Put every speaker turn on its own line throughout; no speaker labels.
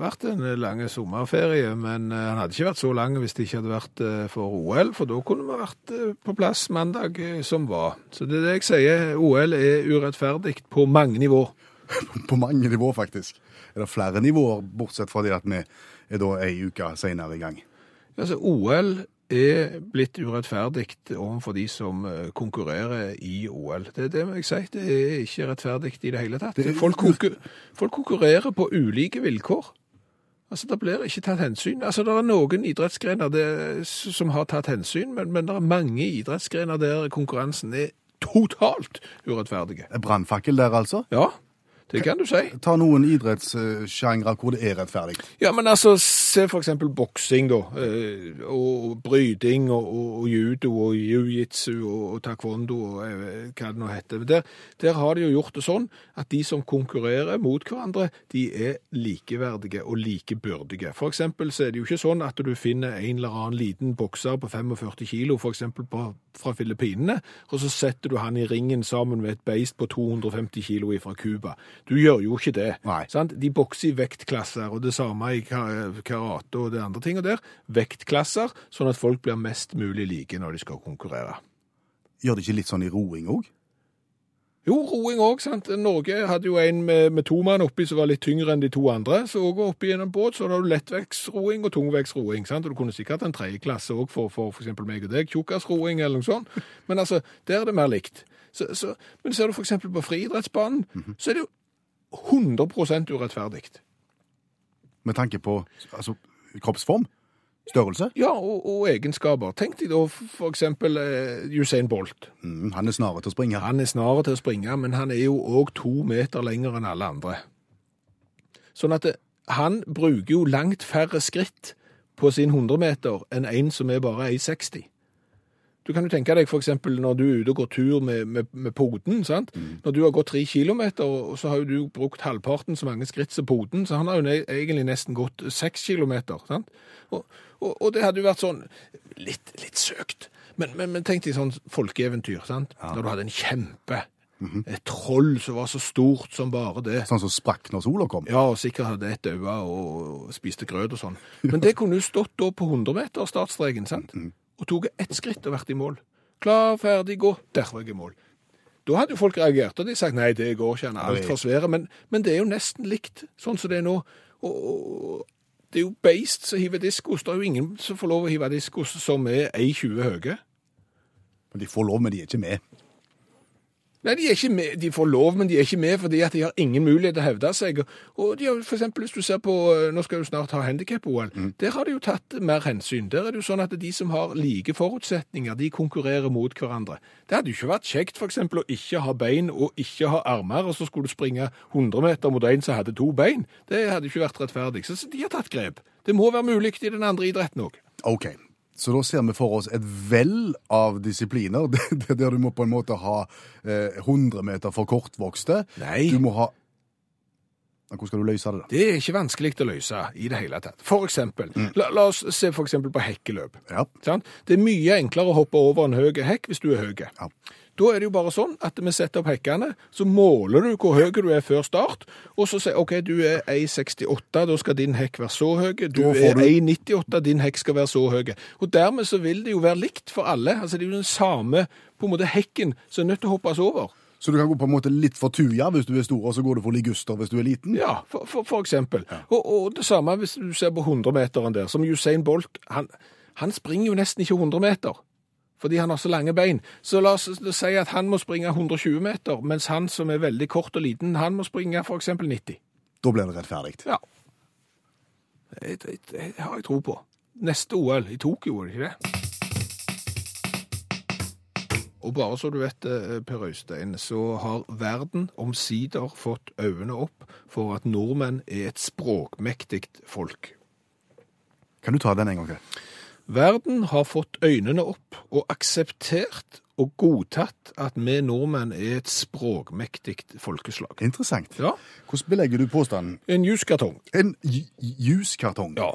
Vært en lang sommerferie, men eh, han hadde ikke vært så lang hvis det ikke hadde vært eh, for OL, for da kunne vi vært eh, på plass mandag som var. Så det er det jeg sier, OL er urettferdig på mange nivåer.
På mange nivåer, faktisk. Er det flere nivåer, bortsett fra det at vi er da ei uke seinere i gang?
Altså, OL er blitt urettferdig overfor de som konkurrerer i OL. Det, er det jeg si, det er ikke rettferdig i det hele tatt. Folk konkurrerer på ulike vilkår. Altså, Det blir ikke tatt hensyn. Altså, Det er noen idrettsgrener det, som har tatt hensyn, men, men det er mange idrettsgrener der konkurransen er totalt urettferdige.
Er Brannfakkel der, altså?
Ja, det kan du si.
Ta noen idrettssjangre hvor det er rettferdig.
Ja, men altså, se for eksempel boksing da, eh, og bryting og, og, og judo og jiu-jitsu og, taekwondo og eh, hva det nå heter. Der, der har de jo gjort det sånn at de som konkurrerer mot hverandre, de er likeverdige og likebyrdige. For eksempel så er det jo ikke sånn at du finner en eller annen liten bokser på 45 kilo, for eksempel på, fra Filippinene, og så setter du han i ringen sammen med et beist på 250 kilo fra Cuba. Du gjør jo ikke det.
Nei.
Sant? De bokser i vektklasser, og det samme i karate og det andre tinget der. Vektklasser, sånn at folk blir mest mulig like når de skal konkurrere.
Gjør det ikke litt sånn i roing òg?
Jo, roing òg, sant. Norge hadde jo en med, med to mann oppi som var litt tyngre enn de to andre. Så òg oppi i en båt så har du lettvektsroing og tungvektsroing. sant? Og du kunne sikkert en tredje klasse òg for, f.eks. meg og deg, tjukkasroing eller noe sånt. Men altså, der er det mer likt. Så, så, men ser du f.eks. på friidrettsbanen, så er det jo 100 urettferdig.
Med tanke på altså, kroppsform? Størrelse?
Ja, og, og egenskaper. Tenk deg da for eksempel eh, Usain Bolt.
Mm, han er snarere til å springe.
Han er snarere til å springe, men han er jo òg to meter lenger enn alle andre. Sånn at det, han bruker jo langt færre skritt på sin 100 meter enn en som er bare 1,60. Du kan jo tenke deg eksempel når du er ute og går tur med, med, med poden, sant? Når du har gått tre kilometer, og så har jo du brukt halvparten så mange skritt som poden, så han har jo ne- egentlig nesten gått seks kilometer, sant? Og, og, og det hadde jo vært sånn, litt, litt søkt, men, men, men tenk deg sånn folkeeventyr, sant? Når du hadde en kjempe, et troll som var så stort som bare det.
Sånn som sprakk når sola kom.
Ja, og sikkert hadde et øye og spiste grøt og sånn. Men det kunne jo stått da på 100 meter startstreken, sant? Og tok ett skritt og vært i mål. Klar, ferdig, gå. Der var jeg i mål. Da hadde jo folk reagert, og de sagt nei, det går ikke, han er altfor svære. Men, men det er jo nesten likt, sånn som det er nå. Og, og det er jo beist som hiver diskos. Det er jo ingen som får lov å hive diskos som er 1,20 høye.
Men de får lov, men de er ikke med.
Nei, de, er ikke med, de får lov, men de er ikke med fordi at de har ingen mulighet til å hevde seg. Og de har, for eksempel, hvis du ser på, eh, nå skal du snart ha handicap-OL, der har de jo tatt mer hensyn. Der er det jo sånn at de som har like forutsetninger, de konkurrerer mot hverandre. Det hadde jo ikke vært kjekt for eksempel å ikke ha bein og ikke ha armer, og så skulle du springe 100 meter mot en som hadde to bein. Det hadde jo ikke vært rettferdig. Så de har tatt grep. Det må være mulig i den andre idretten òg.
OK. Så da ser vi for oss et vell av disipliner, det- det der du må på en måte ha eh, 100 meter for kortvokste.
Nei.
Du må ha Hvordan skal du løse det, da?
Det er ikke vanskelig å løse i det hele tatt. For eksempel, la, la oss se for eksempel på hekkeløp.
Ja.
Det er mye enklere å hoppe over en høy hekk hvis du er høy.
Ja.
Da er det jo bare sånn at vi setter opp hekkene, så måler du hvor høy du er før start, og så sier OK, du er 1,68, da skal din hekk være så høy. Du er 1,98, din hekk skal være så høy. Og dermed så vil det jo være likt for alle. Altså det er jo den samme på en måte hekken som er nødt til å hoppes over.
Så du kan gå på en måte litt for tuja hvis du er stor, og så går du for liguster hvis du er liten?
Ja, for, for, for eksempel. Og, og det samme hvis du ser på 100-meteren der, som Usain Bolt, han, han springer jo nesten ikke 100 meter, fordi han har så lange bein. Så la oss si at han må springe 120 meter, mens han som er veldig kort og liten, han må springe eksempel 90.
Da blir det rettferdig.
Ja. Det, har jeg tro på. Neste OL i Tokyo, er det ikke det? Og bare så du vet det, Per Øystein, så har verden omsider fått øynene opp for at nordmenn er et språkmektig folk.
Kan du ta den en gang til?
Verden har fått øynene opp og akseptert og godtatt at vi nordmenn er et språkmektig folkeslag.
Interessant.
Ja,
Hvordan belegger du påstanden?
en juskartong.
En ju- juskartong.
Ja.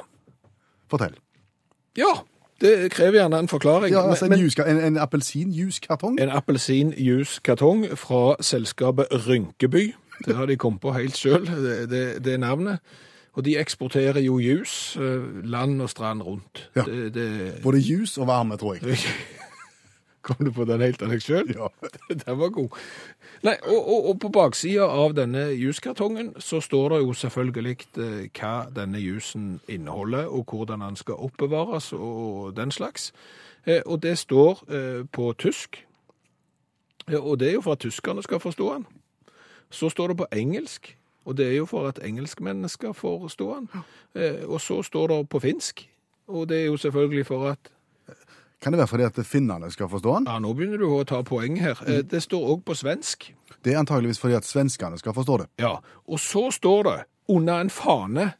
Fortell.
ja, det krever gjerne en forklaring.
Ja, altså
men-
En, en, en appelsinjuskartong?
En appelsinjuicekartong fra selskapet Rynkeby. Det har de kommet på helt sjøl, det, det, det navnet. Og de eksporterer jo juice eh, land og strand rundt.
Ja.
Det, det,
Både jus og varme, tror jeg.
kom du på den helt av deg sjøl?
Ja.
Den var god. Nei, og, og, og på baksida av denne juskartongen så står det jo selvfølgelig eh, hva denne jusen inneholder, og hvordan den skal oppbevares og den slags. Eh, og det står på tysk, og det er jo for at tyskerne skal forstå den. Så står det på engelsk, og det er jo for at engelskmennene skal forstå den. Eh, og så står det på finsk, og det er jo selvfølgelig for at
Kan det være fordi at finnene skal forstå den?
Ja, nå begynner du å ta poeng her. Eh, Det står òg på svensk.
Det er antageligvis fordi at svenskene skal forstå det.
Ja, og så står det under en fane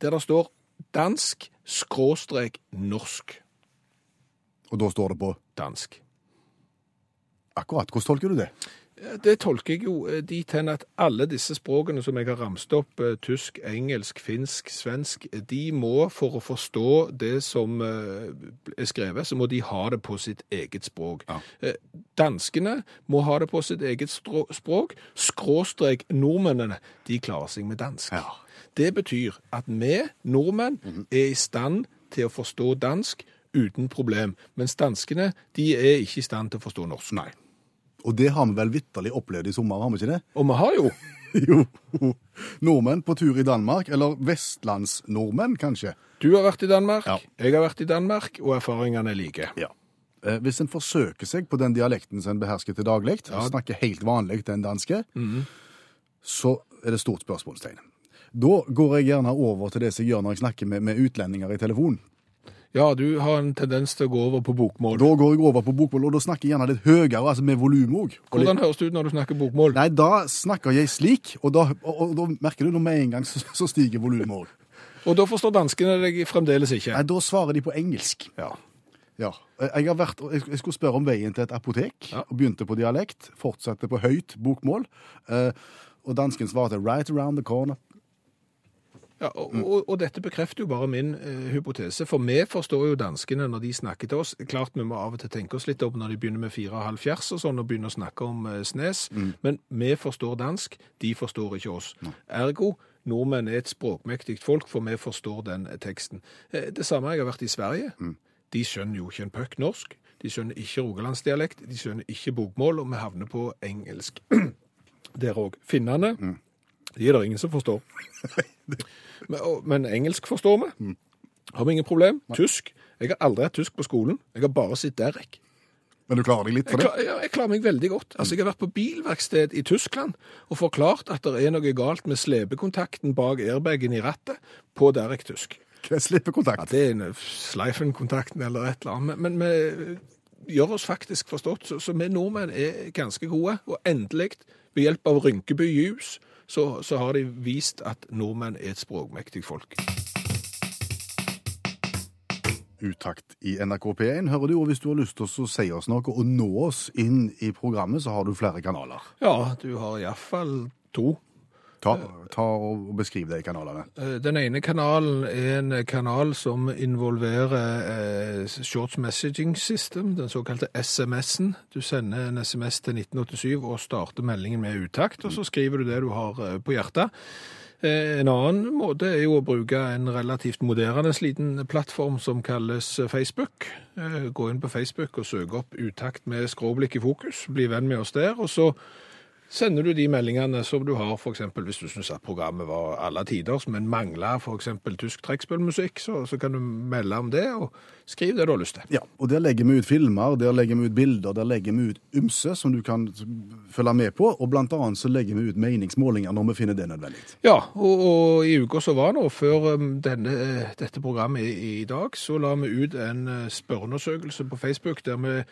der det står dansk skråstrek norsk.
Og da står det på
Dansk.
akkurat. Hvordan tolker du det?
Det tolker jeg jo eh, dit hen at alle disse språkene som jeg har ramst opp, eh, tysk, engelsk, finsk, svensk, eh, de må for å forstå det som er skrevet, så må de ha det på sitt eget språk.
Ja.
Danskene må ha det på sitt eget språk. Skråstrek nordmennene, de klarer seg med dansk.
Ja.
Det betyr at vi nordmenn er i stand til å forstå dansk uten problem, mens danskene de er ikke i stand til å forstå norsk.
Nei. Og det har vi vel vitterlig opplevd i sommer, har vi ikke det?
Og vi har jo
Jo. Nordmenn på tur i Danmark, eller vestlandsnordmenn kanskje.
Du har vært i Danmark,
Ja.
jeg har vært i Danmark, og erfaringene er like.
Ja. Eh, Hvis en forsøker seg på den dialekten som en behersker til daglig,
Ja.
snakker helt vanlig den danske, så er det stort spørsmålstegn. Da går jeg gjerne over til det som jeg gjør når jeg snakker med, med utlendinger i telefon.
Ja, du har en tendens til å gå over på bokmål.
Da går jeg over på bokmål, og da snakker jeg gjerne litt høyere, altså med volum òg.
Hvordan høres det ut når du snakker bokmål?
Nei, da snakker jeg slik, og da, og, og, da merker du når med en gang så, så stiger volumet òg.
Og da forstår danskene deg fremdeles ikke.
Nei, da svarer de på engelsk.
Ja.
Ja. Jeg, har vært, jeg jeg skulle spørre om veien til et apotek,
Ja.
og begynte på dialekt, fortsatte på høyt bokmål, eh, og dansken svarte 'right around the corner'.
Ja, og, og, og dette bekrefter jo bare min eh, hypotese, for vi forstår jo danskene når de snakker til oss. Klart vi må av og til tenke oss litt opp når de begynner med fire og halv fjers og sånn, og begynner å snakke om eh, snes, men vi forstår dansk, de forstår ikke oss. Ergo, nordmenn er et språkmektig folk, for vi forstår den eh, teksten. Eh, det samme jeg har vært i Sverige. De skjønner jo ikke en puck norsk. De skjønner ikke rogalandsdialekt, de skjønner ikke bokmål, og vi havner på engelsk. Der òg. Finnene, de er det ingen som forstår. Men, og, men engelsk forstår vi. Har vi ingen problem. Tysk. Jeg har aldri hatt tysk på skolen. Jeg har bare sett Derek.
Men du klarer deg litt for det?
klar, ja, jeg klarer meg veldig godt. Altså, Jeg har vært på bilverksted i Tyskland og forklart at det er noe galt med slepekontakten bak airbagen i rattet på Derek tysk.
Jeg slipper
Ja. Det er en Schleifen-kontakten eller et eller annet. Men, men vi gjør oss faktisk forstått, så, så vi nordmenn er ganske gode. Og endelig, ved hjelp av Rynkeby Juice, så, så har de vist at nordmenn er et språkmektig folk.
Utakt i NRK P1 hører du, og hvis du har lyst til å si oss noe og nå oss inn i programmet, så har du flere kanaler.
Ja, du har iallfall to.
Ta, ta og beskriv de kanalene.
Eh, Den ene kanalen er en kanal som involverer eh, Short Messaging System, den såkalte SMS-en. Du sender en SMS til 1987 og starter meldingen med utakt, og så skriver du det du har eh, på hjertet. En annen måte er jo å bruke en relativt moderne liten plattform som kalles Facebook. Gå inn på Facebook og søke opp utakt med skråblikk i fokus. Bli venn med oss der, og så sender du de meldingene som du har, eksempel hvis du synes at programmet var alle tiders, men mangler for eksempel tysk trekkspillmusikk, så, så kan du melde om det, og skriv det du har lyst til.
Ja, og der legger vi ut filmer, der legger vi ut bilder, der legger vi ut ymse som du kan følge med på, og blant annet så legger vi ut meningsmålinger når vi finner det nødvendig.
Ja, og, og i uka som var nå, før um, denne, dette programmet i, i dag, så la vi ut en eh, spørreundersøkelse på Facebook der vi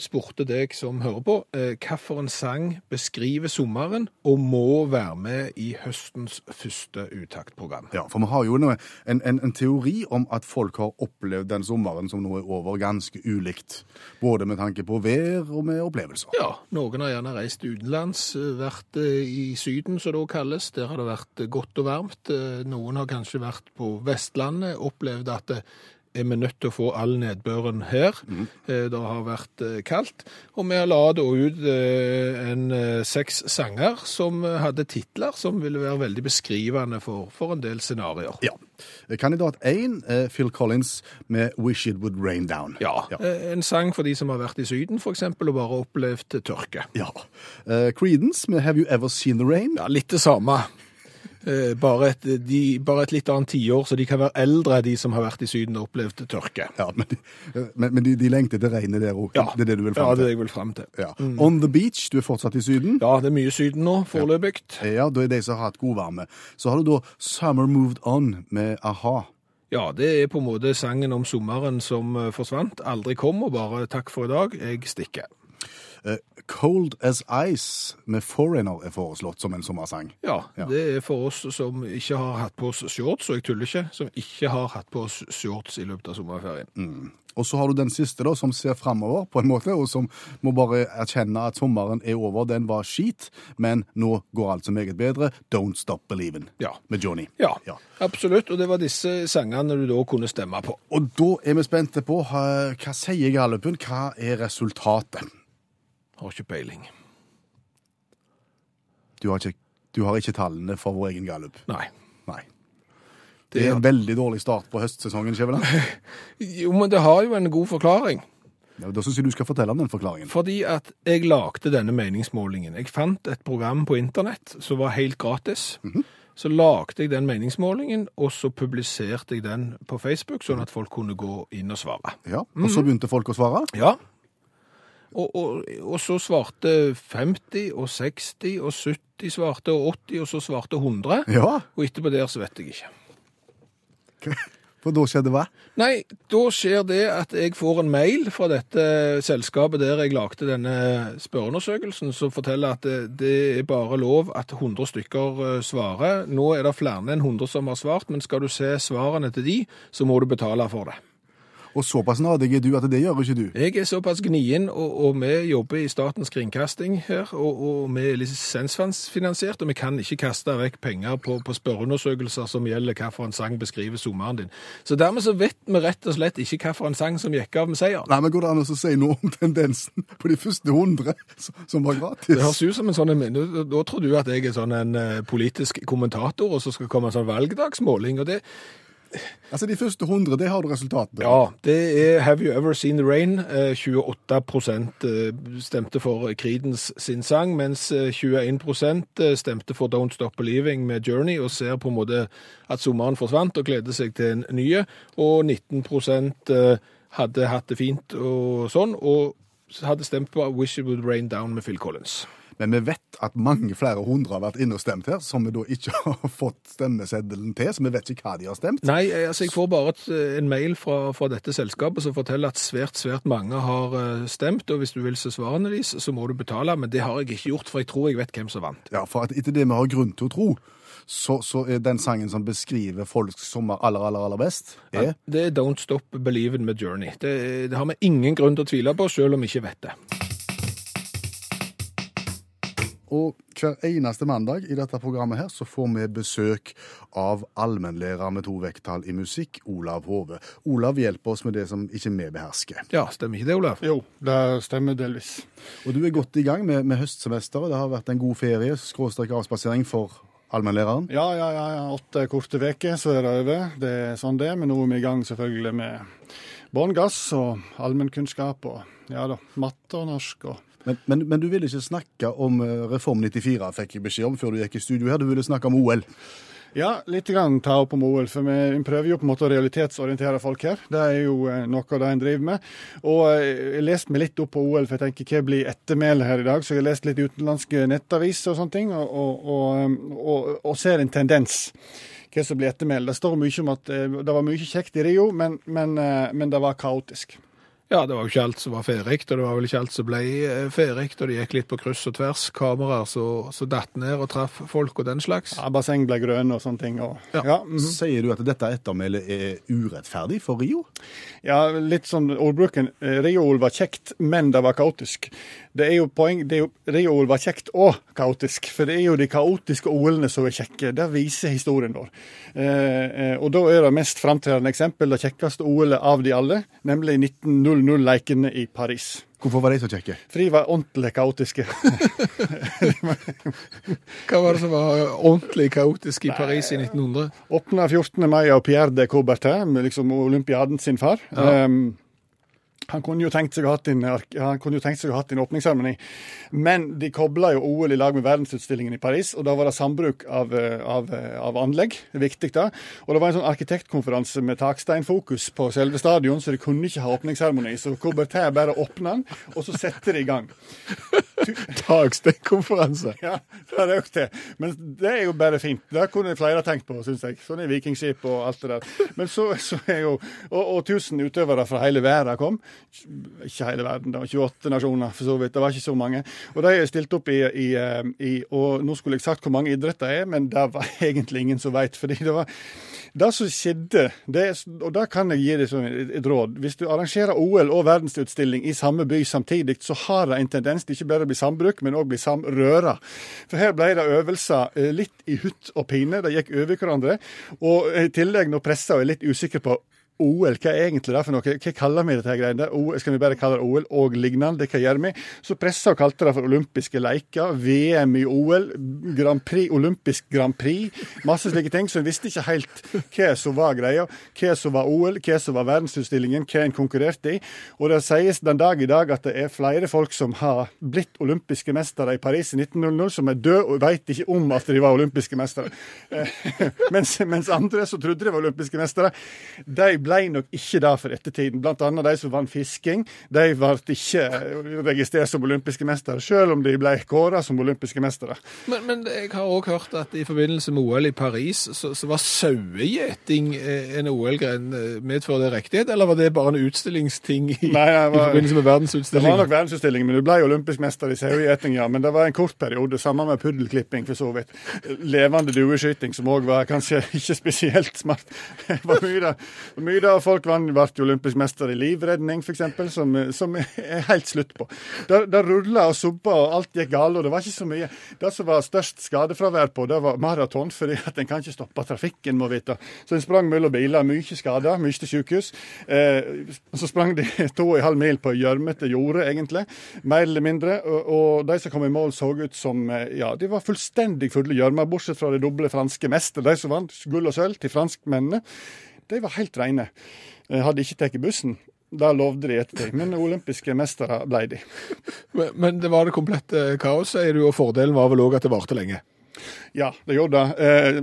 spurte deg som hører på, eh, hvilken sang beskriver sommeren og må være med i høstens første uttaktprogram.
Ja, for vi har jo noe, en, en, en teori om at folk har opplevd den sommeren som nå er over, ganske ulikt. Både med tanke på vær og med opplevelser.
Ja, noen har gjerne reist utenlands, eh, vært eh, i Syden, som det også kalles. Der har det vært godt og varmt. Noen har kanskje vært på Vestlandet, opplevd at eh, er vi nødt til å få all nedbøren her. Mm. Det har vært eh, kaldt. Og vi la da ut eh, en eh, seks sanger som eh, hadde titler som ville være veldig beskrivende for, for en del scenarioer.
Ja. Kandidat 1, eh, Phil Collins med 'Wish It Would Rain Down'.
Ja,
Ja.
eh, En sang for de som har vært i Syden, eksempel, og bare opplevd tørke.
ja. Eh, Creedence med 'Have You Ever Seen The Rain'.
Ja, litt det samme. Eh, Bare et, de, bare et litt annet tiår, så de kan være eldre, de som har vært i Syden og opplevd tørke.
Ja, men, de- men, men de, de lengter til regnet der òg.
Ja.
Det er det du vil
Ja, det er
til?
jeg vil frem til.
Ja. On the beach, du er fortsatt i Syden.
Ja, det er mye Syden nå, foreløpig.
Ja, da er de som har hatt godvarme. Så har du da Summer Moved On med a-ha.
Ja, det er på en måte sangen om sommeren som eh, forsvant, aldri kom, og bare takk for i dag, jeg stikker.
Eh, Cold As Ice med Foreigner er foreslått som en sommersang.
Ja,
Ja.
det er for oss som ikke har hatt på oss shorts, og jeg tuller ikke, som ikke har hatt på oss shorts i løpet av sommerferien.
Og så har du den siste, da, som ser framover, på en måte, og som må bare erkjenne at sommeren er over. Den var skit, men nå går alt så meget bedre. Don't Stop Believin'
Ja.
med Johnny.
Ja,
Ja.
absolutt, og det var disse sangene du da kunne stemme på.
Og da er vi spente på eh, hva sier gallupen, hva er resultatet?
Har ikke peiling.
Du har ikke, du har ikke tallene for vår egen gallup.
Nei.
Nei. Det er en veldig dårlig start på høstsesongen, Skjæveland.
Jo, men det har jo en god forklaring.
Ja, da syns jeg du skal fortelle om den forklaringen.
Fordi at jeg lagde denne meningsmålingen. Jeg fant et program på internett som var helt gratis. Så lagde jeg den meningsmålingen, og så publiserte jeg den på Facebook, sånn at folk kunne gå inn og svare.
Ja, Og så begynte folk å svare.
Ja. Og, og, og så svarte 50 og 60 og 70 svarte og 80, og så svarte 100.
Ja,
Og etterpå der så vet jeg ikke.
for da skjedde hva?
Nei, da skjer det at jeg får en mail fra dette selskapet der jeg lagde denne spørreundersøkelsen, som forteller at det, det er bare lov at 100 stykker eh, svarer. Nå er det flere enn 100 som har svart, men skal du se svarene til de, så må du betale for det.
Og såpass nadig er du at det gjør ikke du.
Jeg er såpass gnien, og, og vi jobber i Statens kringkasting her, og, og vi er lisensfinansiert, og vi kan ikke kaste vekk penger på, på spørreundersøkelser som gjelder hvilken sang beskriver sommeren din. Så dermed så vet vi rett og slett ikke hvilken sang som gikk av med seier.
Nei, men Går det an å si noe om tendensen på de første 100 som- var gratis?
Det høres ut som en sånn, da tror du at jeg er sånn en eh, politisk kommentator, og så skal komme en sånn valgdagsmåling, og det,
Altså, De første 100, det har du resultatet.
Ja, det er Have You Ever Seen The Rain? Eh, 28 eh, stemte for Creedence sin sang, mens eh, 21 eh, stemte for Don't Stop Believing med Journey, og ser på en måte at sommeren forsvant og gleder seg til en nye. Og 19 eh, hadde hatt det fint og sånn, og hadde stemt på Wish It Would Rain Down med Phil Collins.
Men vi vet at mange flere hundre har vært inne og stemt her, som vi da ikke har fått stemmeseddelen til, så vi vet ikke hva de har stemt.
Nei, eh, altså jeg får bare eh, en mail fra, fra dette selskapet som forteller at svært, svært mange har eh, stemt, og hvis du vil se svarene deres, så må du betale, men det har jeg ikke gjort, for jeg tror jeg vet hvem som vant.
Ja, For at etter det vi har grunn til å tro, så, så er den sangen som beskriver folks sommer aller, aller, aller best, er
Det er Don't Stop Believing med Journey. Det, det har vi ingen grunn til å tvile på, selv om vi ikke vet det.
Og hver eneste mandag i dette programmet her så får vi besøk av allmennlærer med to vekttall i musikk, Olav Hove. Olav hjelper oss med det som ikke vi behersker.
Ja, stemmer ikke det, Olav?
Jo, det stemmer delvis.
Og du er godt i gang med, med høstsemesteret. Det har vært en god ferie, skråstrek avspasering for allmennlæreren.
Ja, ja, ja, ja. åtte korte uker, så er det over. Det er sånn det er. Men nå er vi i gang selvfølgelig med bånngass og allmennkunnskap og ja da, matte og norsk og
Men, men, men du ville ikke snakke om eh, Reform 94, fikk jeg beskjed om før du gikk i studio her. Du ville snakke om OL.
Ja, litt grann ta opp om OL, for vi prøver jo på en måte å realitetsorientere folk her. Det er jo eh, noe av det en driver med. Og eh, jeg leste meg litt opp på OL, for jeg tenker hva blir ettermælet her i dag? Så jeg har lest litt utenlandske nettaviser og sånne ting, og, og, og, og, ser en tendens. Hva som blir ettermælet. Det står mye om at det var mye kjekt i Rio, men, men, men det var kaotisk.
Ja, det var jo ikke alt som var ferdig, og det var vel ikke alt som ble eh, ferdig, og det gikk litt på kryss og tvers. Kameraer som så datt ned og traff folk og den slags.
Ja, Basseng ble grønne og sånne ting. Og,
Ja.
ja, mhm.
Sier du at dette ettermælet er urettferdig for Rio?
Ja, litt sånn ordbruken. Rio-OL var kjekt, men det var kaotisk. Det er jo poeng, det er jo, Rio-OL var kjekt og kaotisk, for det er jo de kaotiske OL-ene som er kjekke. Det viser historien vår. Eh, eh, og da er det mest framtredende eksempel det kjekkeste OL-et av de alle, nemlig 1900-lekene i Paris.
Hvorfor var de så kjekke?
For de var ordentlig kaotiske.
Hva var det som var ordentlig kaotisk i Paris i 1900?
Åpna 14. mai av Pierre de Coubertin, liksom olympiaden sin far. Ja. Um, han kunne jo tenkt seg å ha hatt en, ha en åpningsseremoni, men de kobla jo OL i lag med verdensutstillingen i Paris, og da var det sambruk av, eh, av, eh, av anlegg. Det er viktig, da. Og det var en sånn arkitektkonferanse med taksteinfokus på selve stadion, så de kunne ikke ha åpningsseremoni. Så Coubertin bare åpna den, og så setter de i gang.
Taksteinkonferanse.
Ja, det har økt til. Men det er jo bare fint. Det kunne flere tenkt på, syns jeg. Sånn er vikingskip og alt det der. Men så, så er jo Og, og 1000 utøvere fra hele verden kom. Ikke hele verden, det var 28 nasjoner, for så vidt. Det var ikke så mange. Og de er stilt opp i, i, eh, i Og nå skulle jeg sagt hvor mange idretter det er, men det var egentlig ingen som veit. Fordi det var det som skjedde, det, og da kan jeg gi deg som et, råd Hvis du arrangerer OL og verdensutstilling i samme by samtidig, så har det en tendens til ikke bare å bli sambruk, men òg bli samrøra. For her ble det øvelser eh, litt i hutt og pine. De gikk over hverandre. Og i tillegg, når pressa er litt usikker på OL, hva er egentlig det for noe? Hva kaller vi dette greiene? der? Skal vi bare kalle det OL og lignende? Hva gjør vi? Så pressa og kalte det for olympiske leker, VM i OL, Grand Prix, olympisk Grand Prix, masse slike ting. Så en visste ikke helt hva som var greia, hva som var OL, hva som var verdensutstillingen, hva en konkurrerte i. Og det sies den dag i dag at det er flere folk som har blitt olympiske mestere i Paris i 1900, som er døde og veit ikke om at de var olympiske mestere. Eh, mens, mens andre som trodde de var olympiske mestere, de ble nok ikke det for ettertiden. Blant annet de som vant fisking, de ble ikke registrert som olympiske mestere, selv om de ble kåra som olympiske mestere.
Men, men jeg har òg hørt at i forbindelse med OL i Paris, så, så var sauegjeting eh, en OL-gren. Eh, Medfører det riktighet, eller var det bare en utstillingsting i,
Nei, var-
i forbindelse med
Det var nok verdensutstillingen, men du ble olympisk mester i sauegjeting, ja. Men det var en kort periode, sammen med puddelklipping, for så vidt. Levende dueskyting, som òg var kanskje ikke spesielt smart. Det var mye mye da folk vann, ble olympisk mester i livredning, f.eks., som, som er helt slutt på. Det, det rulla og subba, og alt gikk galt, og det var ikke så mye. Det som var størst skadefravær på, det var maraton, fordi at en kan ikke stoppe trafikken, må vite. Så en sprang mellom biler, mye skader, mye til sykehus. Eh, så sprang de to og en halv mil på gjørmete jorde, egentlig. Mer eller mindre. Og, og de som kom i mål, så ut som eh, Ja, de var fullstendig fulle gjørme, bortsett fra de doble franske mester, De som vant gull og sølv til franskmennene, de var helt reine. Eh, Hadde ikke tatt bussen. Det lovde de ettertid, men olympiske mestere ble de.
Men, men det var det komplette kaos, sier du, og fordelen var vel òg at det varte lenge.
Ja, det gjorde det. Eh,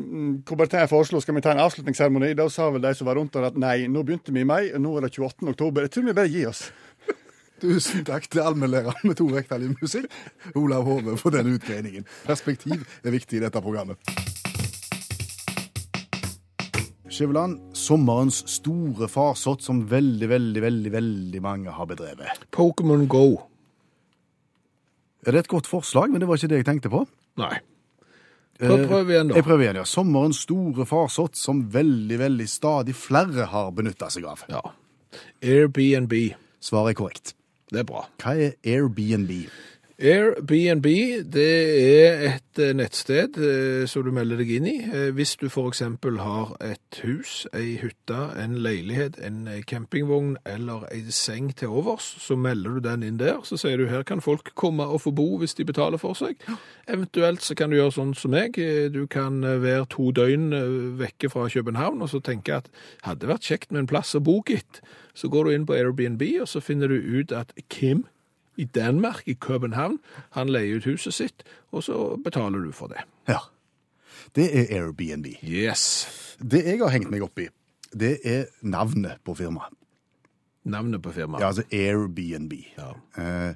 Coubertin foreslo skal vi ta en avslutningsseremoni. Da sa vel de som var rundt der at nei, nå begynte vi i mai, nå er det 28. oktober. Jeg tror vi bare gir oss.
Tusen takk til allmennlæreren med to vekttall i musikk, Olav Hove, for denne utgreiningen. Perspektiv er viktig i dette programmet. Skjæveland, sommerens store farsott som veldig, veldig, veldig veldig mange har bedrevet.
Pokémon Go.
Er Det er et godt forslag, men det var ikke det jeg tenkte på.
Nei. Prøv, prøv igjen, da.
Jeg prøver igjen, ja. Sommerens store farsott som veldig, veldig stadig flere har benytta seg av.
Ja. Airbnb.
Svaret er korrekt.
Det er bra.
Hva er Airbnb?
Airbnb det er et eh, nettsted eh, som du melder deg inn i. Eh, Hvis du f.eks. har et hus, ei hytte, en leilighet, en campingvogn eller ei seng til overs, så melder du den inn der. Så sier du her kan folk komme og få bo hvis de betaler for seg. Eventuelt så kan du gjøre sånn som meg. Du kan være to døgn vekke fra København og så tenke at hadde vært kjekt med en plass å bo, gitt. Så går du inn på Airbnb, og så finner du ut at Kim i Danmark, i København. Han leier ut huset sitt, og så betaler du for det.
Ja. Det er Airbnb.
Yes.
Det jeg har hengt meg opp i, det er navnet på firmaet.
Navnet på firmaet.
Ja, altså Airbnb.
Ja.
Eh,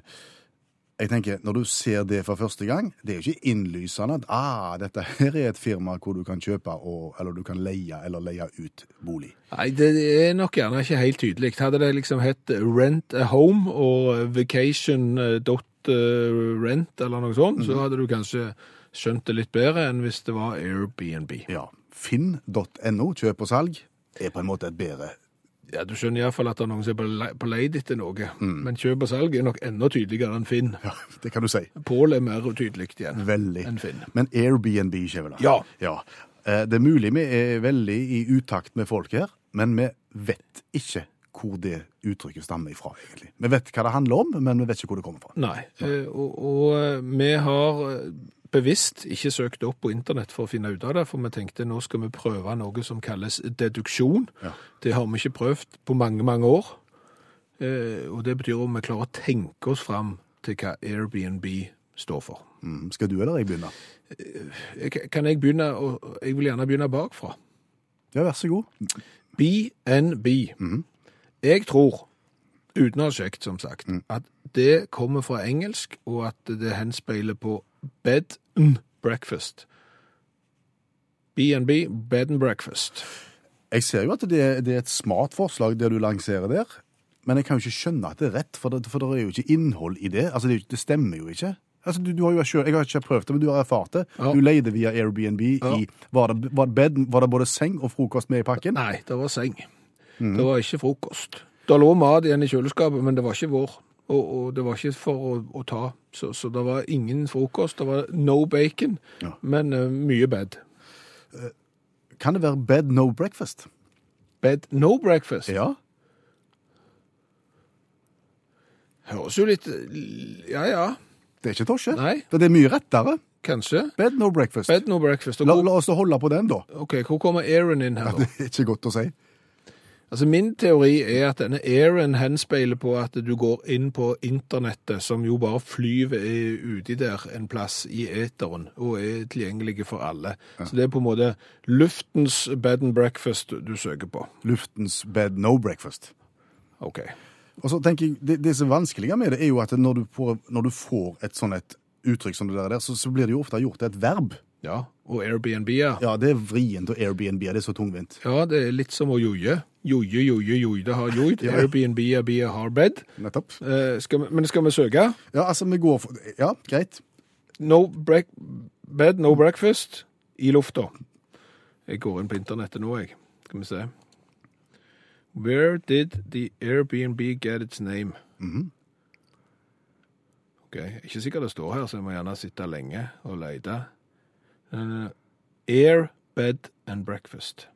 Jeg tenker, Når du ser det for første gang, det er jo ikke innlysende at ah, dette her er et firma hvor du kan kjøpe og, eller du kan leie eller leie ut bolig.
Nei, det er nok gjerne ikke helt tydelig. Hadde det liksom hett Rent a Home og Vacation.rent eller noe sånt, så hadde du kanskje skjønt det litt bedre enn hvis det var Airbnb.
Ja, Finn.no, kjøp og salg, er på en måte et bedre
Ja, Du skjønner iallfall at det er noen som er på le- på leid etter noe. Men kjøp og salg er nok enda tydeligere enn Finn.
Ja, det kan du si.
Pål er mer tydelig igjen
Veldig.
enn Finn.
Men Airbnb, Skjæveland
Ja.
ja. Eh, Det er mulig vi er veldig i utakt med folk her, men vi vet ikke hvor det uttrykket stammer ifra, egentlig. Vi vet hva det handler om, men vi vet ikke hvor det kommer fra.
Nei, eh, og, og eh, vi har eh, bevisst ikke søkt opp på internett for å finne ut av det, for vi tenkte nå skal vi prøve noe som kalles deduksjon.
Ja.
Det har vi ikke prøvd på mange, mange år. Og det betyr om vi klarer å tenke oss fram til hva Airbnb står for.
Mm. Skal du eller jeg begynne?
Kan jeg begynne, jeg vil gjerne begynne bakfra.
Ja, vær så god.
BNB. Jeg tror, uten å ha sjekket som sagt, at det kommer fra engelsk, og at det henspeiler på bed and breakfast. BNB, bed and breakfast.
Jeg ser jo at det er, det er et smart forslag det du lanserer der, men jeg kan jo ikke skjønne at det er rett, for det, for det er jo ikke innhold i det. Altså, det, det stemmer jo ikke. Altså, du, du har jo selv, jeg har ikke prøvd det, men du har erfart det.
Ja.
Du leide via Airbnb i var det, var, bed, var det både seng og frokost med i pakken?
Nei, det var seng. Det var ikke frokost. Det lå mat igjen i kjøleskapet, men det var ikke vår. Og, og det var ikke for å, å ta. Så, så det var ingen frokost. Det var no bacon,
Ja.
men uh, mye bed.
Kan det være bed no breakfast?
Bed no breakfast.
Ja.
Høres jo litt Ja, ja,
Det er ikke tosje.
Nei.
Det er mye rettere.
kanskje.
Bed no breakfast.
Bed no breakfast. Og
La, la oss holde på den, da.
ok, hvor kommer Aaron inn her, da?
Det er ikke godt å si.
Altså, Min teori er at denne airen henspeiler på at du går inn på internettet, som jo bare flyver uti der en plass i eteren, og er tilgjengelige for alle. Så det er på en måte luftens bed and breakfast du søker på.
Luftens bed no breakfast.
Ok.
Og så tenker jeg, Det, det som er vanskelig med det, er jo at når du får, når du får et sånn et uttrykk som det der, så, så blir det jo ofte gjort til et verb.
Ja, og Airbnb-er. Ja,
det er vrient, og Airbnb det er så tungvint.
Ja, det er litt som å joie. Joie, joie, joide har joid. Airbnb er bia har bed.
Nettopp.
Eh, skal vi, men skal vi søke?
Ja, altså, vi går for Ja, greit.
No break, bed, no breakfast i lufta. Jeg går inn på internettet nå, jeg. Skal vi se. Where did the Airbnb get its name? Ok, -hmm. OK. ikke sikkert det står her, så jeg må gjerne sitte lenge og lete. Eh, Air, bed and breakfast.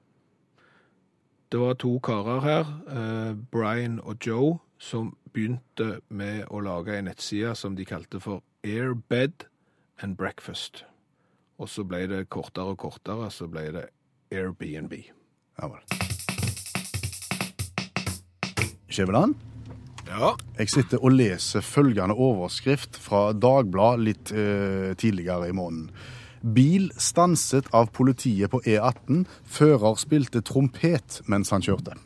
Det var to karer her, uh, Brian og Joe, som begynte med å lage en nettside som de kalte for Air, bed and breakfast. Og så ble det kortere og kortere, så ble det Airbnb.
Ja vel. Skjæveland,
Ja.
jeg sitter og leser følgende overskrift fra Dagbladet litt eh, tidligere i måneden. Bil stanset av politiet på E18. Fører spilte trompet mens han kjørte.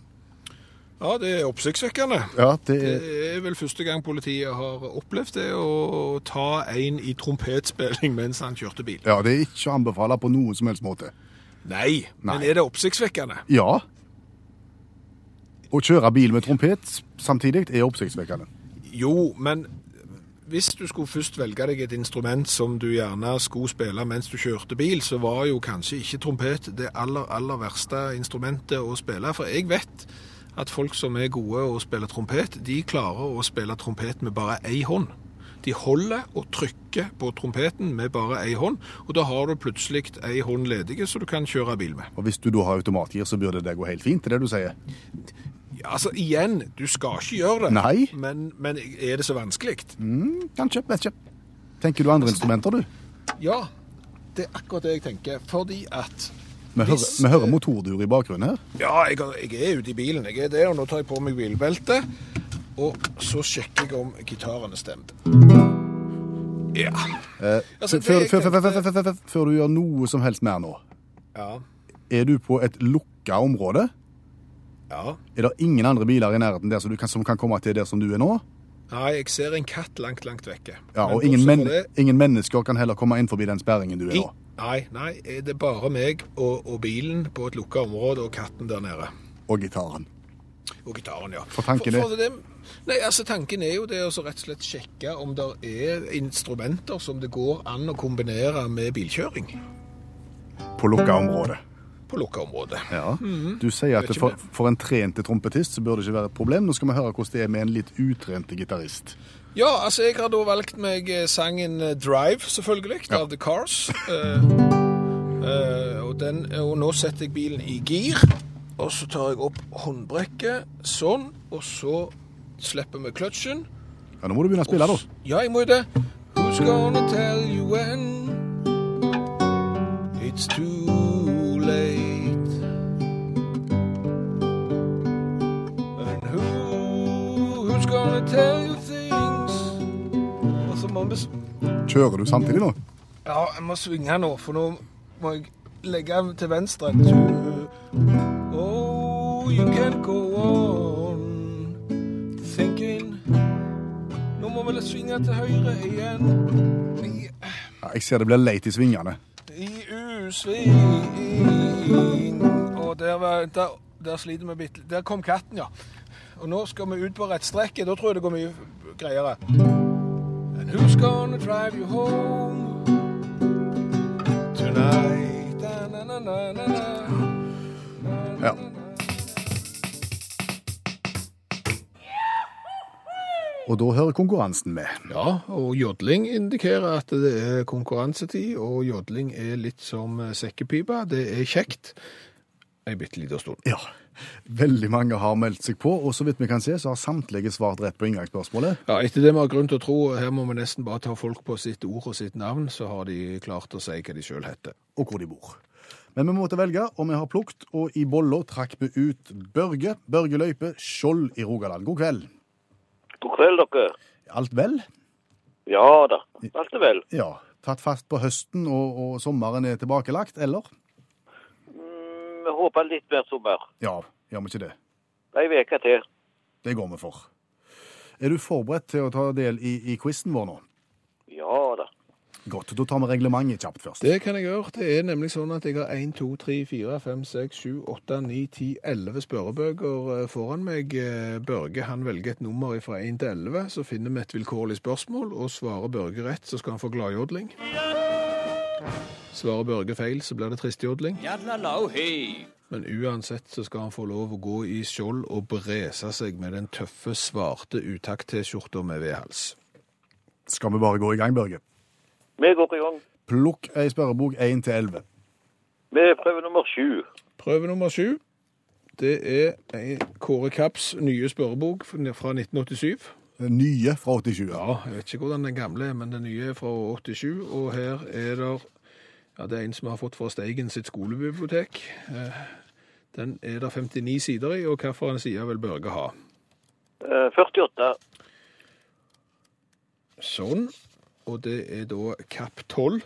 Ja, det er oppsiktsvekkende.
Ja, det
Det
er
er vel første gang politiet har opplevd det, å ta en i trompetspilling mens han kjørte bil.
Ja, det er ikke å anbefale på noen som helst måte.
Nei, men er det oppsiktsvekkende?
Ja. Å kjøre bil med trompet samtidig er oppsiktsvekkende.
Jo, men hvis du skulle først velge deg et instrument som du gjerne skulle spille mens du kjørte bil, så var jo kanskje ikke trompet det aller, aller verste instrumentet å spille. For jeg vet at folk som er gode å spille trompet, de klarer å spille trompet med bare ei hånd. De holder og trykker på trompeten med bare ei hånd, og da har du plutselig ei hånd ledige som du kan kjøre bil med.
Og hvis du da har automatgir, så burde det gå helt fint, det du sier?
Ja, altså igjen, du skal ikke gjøre det,
Nei.
men, men er det så vanskelig?
Kanskje, vet ikke. Tenker du andre instrumenter, du?
Ja, det er akkurat det jeg tenker. Fordi at
Vi hører,
Hvis-
vi hører motordur i bakgrunnen her.
Ja, jeg, jeg er ute i bilen. Jeg er der, og nå tar jeg på meg bilbeltet. Og så sjekker jeg om gitaren er stemt. Ja. Altså,
før, før, før, før du gjør noe som helst mer nå,
Ja.
er du på et lukka område?
Ja.
Er det ingen andre biler i nærheten der som, du kan, som kan komme til der som du er nå?
Nei, jeg ser en katt langt, langt vekke.
Ja, Og ingen, men,
det-
ingen mennesker kan heller komme inn forbi den sperringen du er nå.
nei, nei, er det bare meg og, og bilen på et lukka område og katten der nede.
Og gitaren.
Og gitaren, ja.
For tanken er-
for det, Nei, altså Tanken er jo det å rett og slett sjekke om det er instrumenter som det går an å kombinere med bilkjøring
På lukka område.
På lukka område.
Ja. Du sier at for, for en trente trompetist så bør det ikke være et problem. Nå skal vi høre hvordan det er med en litt utrente gitarist.
Ja, altså jeg har da valgt meg eh, sangen eh, Drive, selvfølgelig,
Ja.
av The Cars. Uh, uh, og, den, og nå setter jeg bilen i gir, og så tar jeg opp håndbrekket, sånn, og så slipper vi kløtsjen.
Ja, Nå må du begynne å spille, da.
Ja, jeg må jo det. Who's gonna tell you when it's too late? And who, who's gonna tell you things? Og så må vi
Kjører du samtidig nå?
Ja, jeg må svinge nå, for nå må jeg legge til venstre. Oh, you can go on thinking Nå må vi svinge til høyre igjen. I,
Ja, jeg ser det blir leit i svingene.
i usving. Og der, var, der, der sliter vi bitte Der kom katten, ja. Og nå skal vi ut på rettstrekket. Da tror jeg det går mye greiere. And who's gonna drive you home tonight? Na, na, na, na.
Ja. Og da hører konkurransen med.
Ja, og jodling indikerer at det er konkurransetid, og jodling er litt som sekkepipe. Det er kjekt en bitte lita stund.
Ja. Veldig mange har meldt seg på, og så vidt vi kan se, så har samtlige svart rett på inngangsspørsmålet.
Ja, etter det vi har grunn til å tro, her må vi nesten bare ta folk på sitt ord og sitt navn, så har de klart å si hva de sjøl heter.
og hvor de bor. Men vi måtte velge, og vi har plukt, og i bolla trakk vi ut Børge, Børge Løype, Skjold i Rogaland. God kveld.
God kveld, dere.
Alt vel?
Ja da, alt er vel.
Ja. Tatt fast på høsten, og, og sommeren er tilbakelagt, eller?
Mm, Jeg håper litt mer sommer.
Ja, gjør vi ikke det?
Ei uke til.
Det går vi for. Er du forberedt til å ta del i, i quizen vår nå?
Ja da.
Godt, da tar vi reglementet kjapt først.
Det kan jeg gjøre. Det er nemlig sånn at jeg har 1, 2, 3, 4, 5, 6, 7, 8, 9, 10, 11 spørrebøker eh, foran meg. Eh, Børge han velger et nummer fra 1 til 11, så finner vi et vilkårlig spørsmål, og svarer Børge rett, så skal han få gladjodling. Svarer Børge feil, så blir det tristjodling. Men uansett så skal han få lov å gå i skjold og brese seg med den tøffe, svarte utakt-T-skjorta med vedhals.
Skal vi bare gå i gang, Børge?
Vi går i gang
Plukk ei spørrebok 1 til 11.
med prøve nummer sju.
Prøve nummer sju. Det er ei Kåre Kapps nye spørrebok fra 1987.
Den Nye fra 87. Ja.
Jeg vet ikke hvordan den gamle er, men den nye er fra 87. Og her er det ja, Det er en som har fått fra Steigen sitt skolebibliotek. Eh, Den er det 59 sider i, og hvilken side vil Børge ha?
Eh, 48.
Sånn. Og det er da Kapp 12.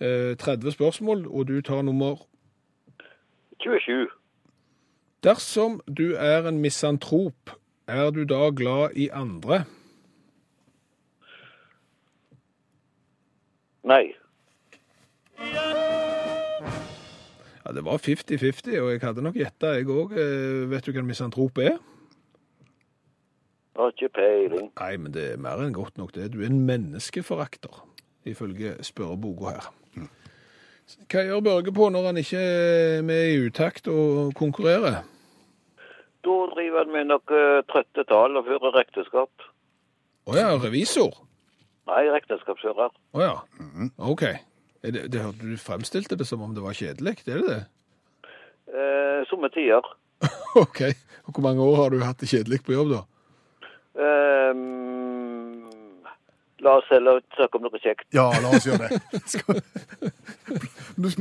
Eh, 30 spørsmål, og du tar nummer
27.
Dersom du er en misantrop, er du da glad i andre?
Nei.
Ja, Det var 50-50, og jeg hadde nok gjetta, jeg òg. Vet du hva en misantrop er?
Har ikke peiling.
Nei, men det er mer enn godt nok det. Du er en menneskeforakter, ifølge spørreboka her. Hva gjør Børge på når han ikke er med i utakt og konkurrerer?
Da driver han med noe trøtte tall og fører regnskap.
Å ja, revisor?
Nei, regnskapsfører.
Å ja, OK. Det, det, du fremstilte det som om det var kjedelig, er det det?
Eh, somme tider.
OK. Og hvor mange år har du hatt det kjedelig på jobb, da?
Eh, la oss heller snakke om noe kjekt.
Ja, la oss gjøre det. Men,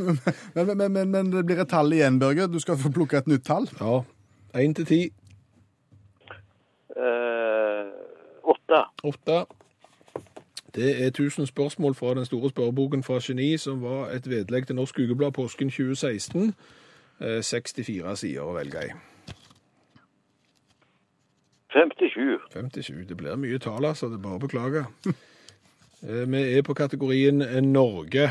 men, men, men det blir et tall igjen, Børge. Du skal få plukke et nytt tall.
Ja. Én til ti.
Eh, åtte.
Åtte. Det er 1000 spørsmål fra den store spørreboken fra Geni, som var et vedlegg til Norsk Ukeblad påsken 2016. Eh, 64 sider å velge i.
57.
57. Det blir mye tall, altså. Det er bare å beklage. Eh, Vi er på kategorien eh, Norge,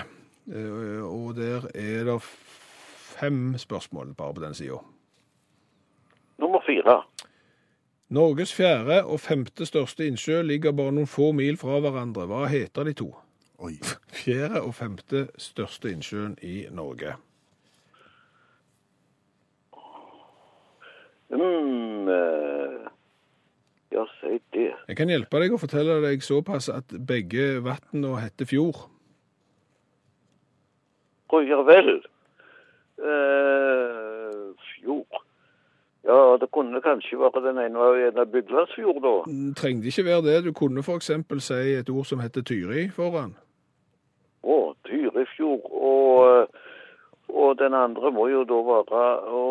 eh, og der er det fem spørsmål bare på den sida.
Nummer fire.
Norges fjerde og femte største innsjø ligger bare noen få mil fra hverandre. Hva heter de to?
Oi.
Fjerde og femte største innsjøen i Norge.
Mm, eh, ja, si det.
Jeg kan hjelpe deg å fortelle deg såpass at begge vannene heter fjord.
Å, ja vel. Eh, fjord. Ja, det kunne kanskje være den ene av en av Byglandsfjord, da.
Det trengte ikke være det. Du kunne f.eks. si et ord som heter Tyri foran.
Å, Tyrifjord. Og, eh, og den andre må jo da være Å,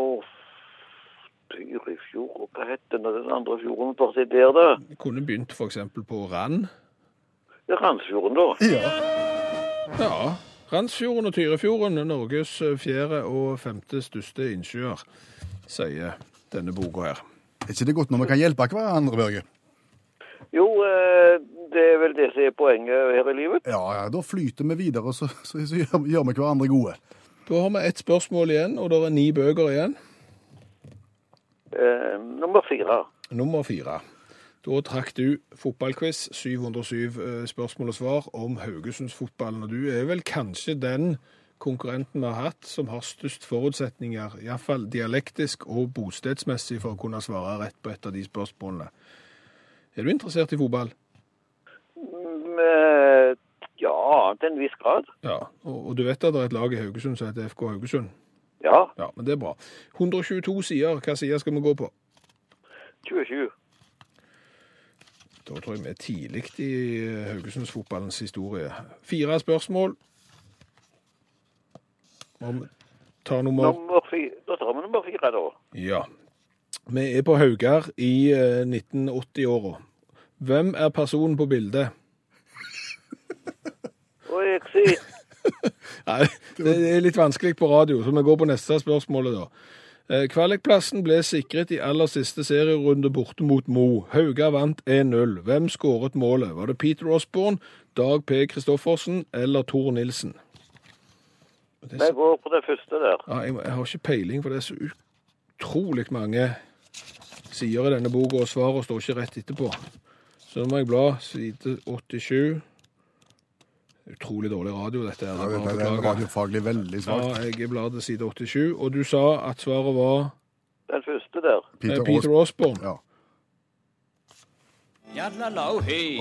Tyrifjord. Og hva heter den den andre fjorden? Bare si der, da.
Vi kunne begynt f.eks. på Rand.
Ja, Randsfjorden, da.
Ja.
Ja. Randsfjorden og Tyrifjorden er Norges fjerde og femte største innsjøer, sier denne boka her.
Er ikke det godt når vi kan hjelpe hverandre, Børge?
Jo, eh, det er vel det som er poenget her i livet.
Ja, ja, da flyter vi videre, så, så, så gjør, gjør vi hverandre gode.
Da har vi ett spørsmål igjen, og det er ni bøker igjen.
Eh, nummer fire.
Nummer fire. Da trakk du fotballquiz, 707 eh, spørsmål og svar om Haugesundsfotballen. Og du er vel kanskje den konkurrenten vi har hatt som har størst forutsetninger, iallfall dialektisk og bostedsmessig, for å kunne svare rett på et av de spørsmålene. Er du interessert i fotball?
Mm, eh, ja, til en viss grad.
Ja. Og, og du vet at det er et lag i Haugesund som heter FK Haugesund?
Ja,
Ja, men det er bra. 122 sider. Hva side skal vi gå på?
27.
Da tror jeg vi er tidlig i Haugesundsfotballens historie. Fire spørsmål. Om tar nummer
Nummer fire. Da tar vi nummer fire, da.
Ja. Vi er på Haugar i eh, 1980-åra. Hvem er personen på bildet?
Og jeg sier
Nei, det er litt vanskelig på radio, så vi går på neste spørsmålet da. Eh, Kvalikplassen ble sikret i aller siste serierunde borte mot Mo. Hauga vant 1-0. Hvem skåret målet? Var det Peter Osborne, Dag P. Kristoffersen eller Tor Nilsen?
Vi
så,
går på det første der.
ja, jeg, jeg har ikke peiling, for det er så utrolig mange sider i denne boka, og svarene står ikke rett etterpå. Så nå må jeg bla side 87. Utrolig dårlig radio, dette. her.
Ja,
Det er
det er radiofaglig veldig svakt.
Ja, jeg blar til side 87, og du sa at svaret var
Den første der.
Peter,
Peter,
Peter Osborne.
Ja.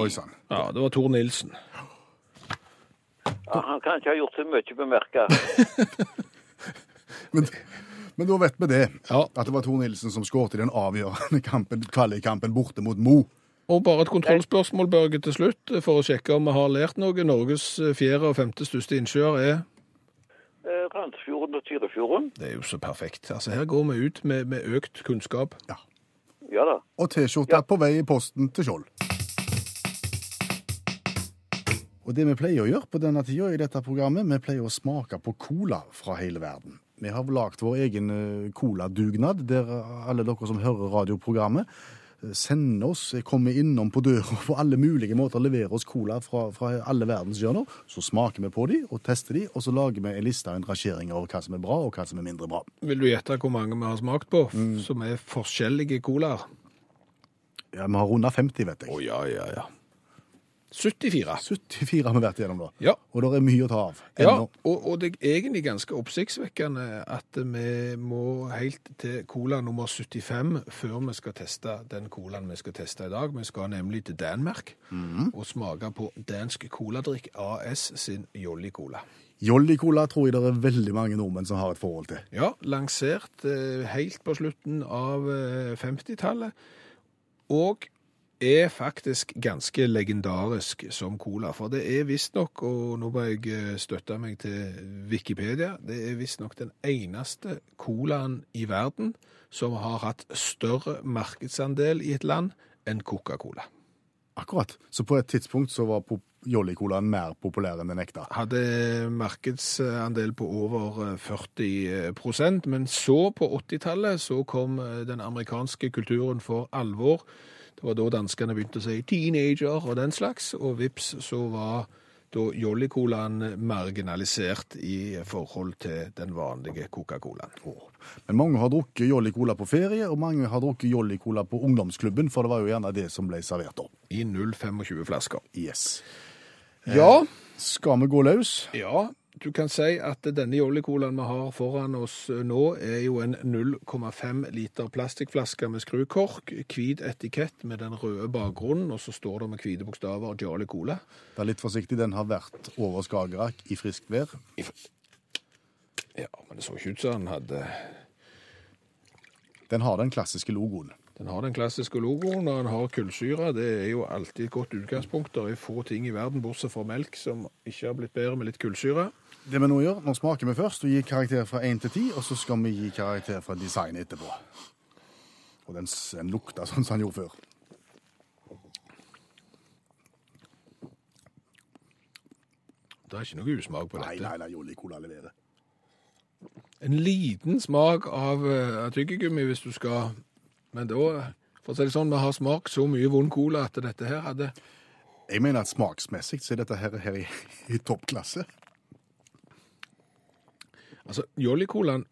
Oi sann.
Ja, det var Tor Nilsen.
Ja, han kan ikke ha gjort så mye bemerka.
Men, men da vet vi det.
Ja.
At det var Tor Nilsen som skåret i den avgjørende kampen, kvalikkampen borte mot Mo.
Og bare et kontrollspørsmål, Børge, til slutt, for å sjekke om vi har lært noe. Norges fjerde og femte største innsjøer er
Eh, Randsfjorden og Tyrifjorden.
Det er jo så perfekt. Altså, her går vi ut med, med økt kunnskap.
Ja da.
Og T-skjorta på vei i posten til Skjold. Og det vi pleier å gjøre på denne tida i dette programmet, vi pleier å smake på cola fra hele verden. Vi har lagd vår egen eh, coladugnad, der alle dere som hører radioprogrammet, sender oss, komme innom på døra på alle mulige måter, levere oss cola fra, fra alle verdenshjørner. Så smaker vi på de og tester de, og så lager vi en liste og en rangering over hva som er bra, og hva som er mindre bra.
Vil du gjette hvor mange vi har smakt på, som er forskjellige colaer?
Ja, Vi har runda 50, vet jeg.
Å ja, ja, ja. 74.
74 har vi vært igjennom da.
Ja.
Og det er mye å ta av.
Ja, og, og det er egentlig ganske oppsiktsvekkende at vi må helt til cola nummer 75 før vi skal teste den colaen vi skal teste i dag. Vi skal nemlig til Danmark og smake på Dansk Coladrikk AS sin Jolly Cola.
Jolly Cola tror jeg det er veldig mange nordmenn som har et forhold til.
Ja, lansert eh, helt på slutten av eh, 50-tallet, og er faktisk ganske legendarisk som cola. For det er visstnok, og nå må jeg eh, støtte meg til Wikipedia, det er visstnok den eneste colaen i verden som har hatt større markedsandel i et land enn Coca-Cola.
Akkurat. Så på et tidspunkt så var pop- Jolly Colaen mer populær enn den ekte.
hadde markedsandel på over eh, 40 prosent, men så på 80-tallet så kom eh, den amerikanske kulturen for alvor Det var da danskene begynte å si 'teenager' og den slags, og vips så var da Jolly-colaen marginalisert i forhold til den vanlige Coca-Colaen.
Men mange har drukket Jolly Cola på ferie, og mange har drukket Jolly Cola på ungdomsklubben, for det var jo gjerne det som ble servert da.
I 0,25 flasker.
Yes.
Ja,
Skal vi gå løs?
ja, du kan si at denne Jolly-colaen vi har foran oss nå, er jo en 0,5 liter plastikkflaske med skrukork, hvit etikett med den røde bakgrunnen, og så står det med hvite bokstaver Jolly Cola.
Vær litt forsiktig, den har vært over Skagerrak i friskt vær.
Ja, men det så ikke ut som den hadde
Den har den klassiske logoen.
Den har den klassiske logoen, og den har kullsyre. Det er jo alltid et godt utgangspunkt. Det er få ting i verden, bortsett fra melk, som ikke har blitt bedre med litt kullsyre.
Det vi nå gjør, nå smaker vi først og gir karakter fra 1 til 10, og så skal vi gi karakter fra design etterpå. Og den, den lukta sånn som den gjorde før.
Det er ikke noe usmak på
Nei,
dette.
nei, nei, Jolly Cola leverer.
En liten smak av, uh, tyggegummi hvis du skal Men da, for å si det sånn, vi har smakt så mye vond cola at dette her hadde
Jeg mener at smaksmessig så er dette her, her i, i toppklasse.
Altså, Jolly-colaen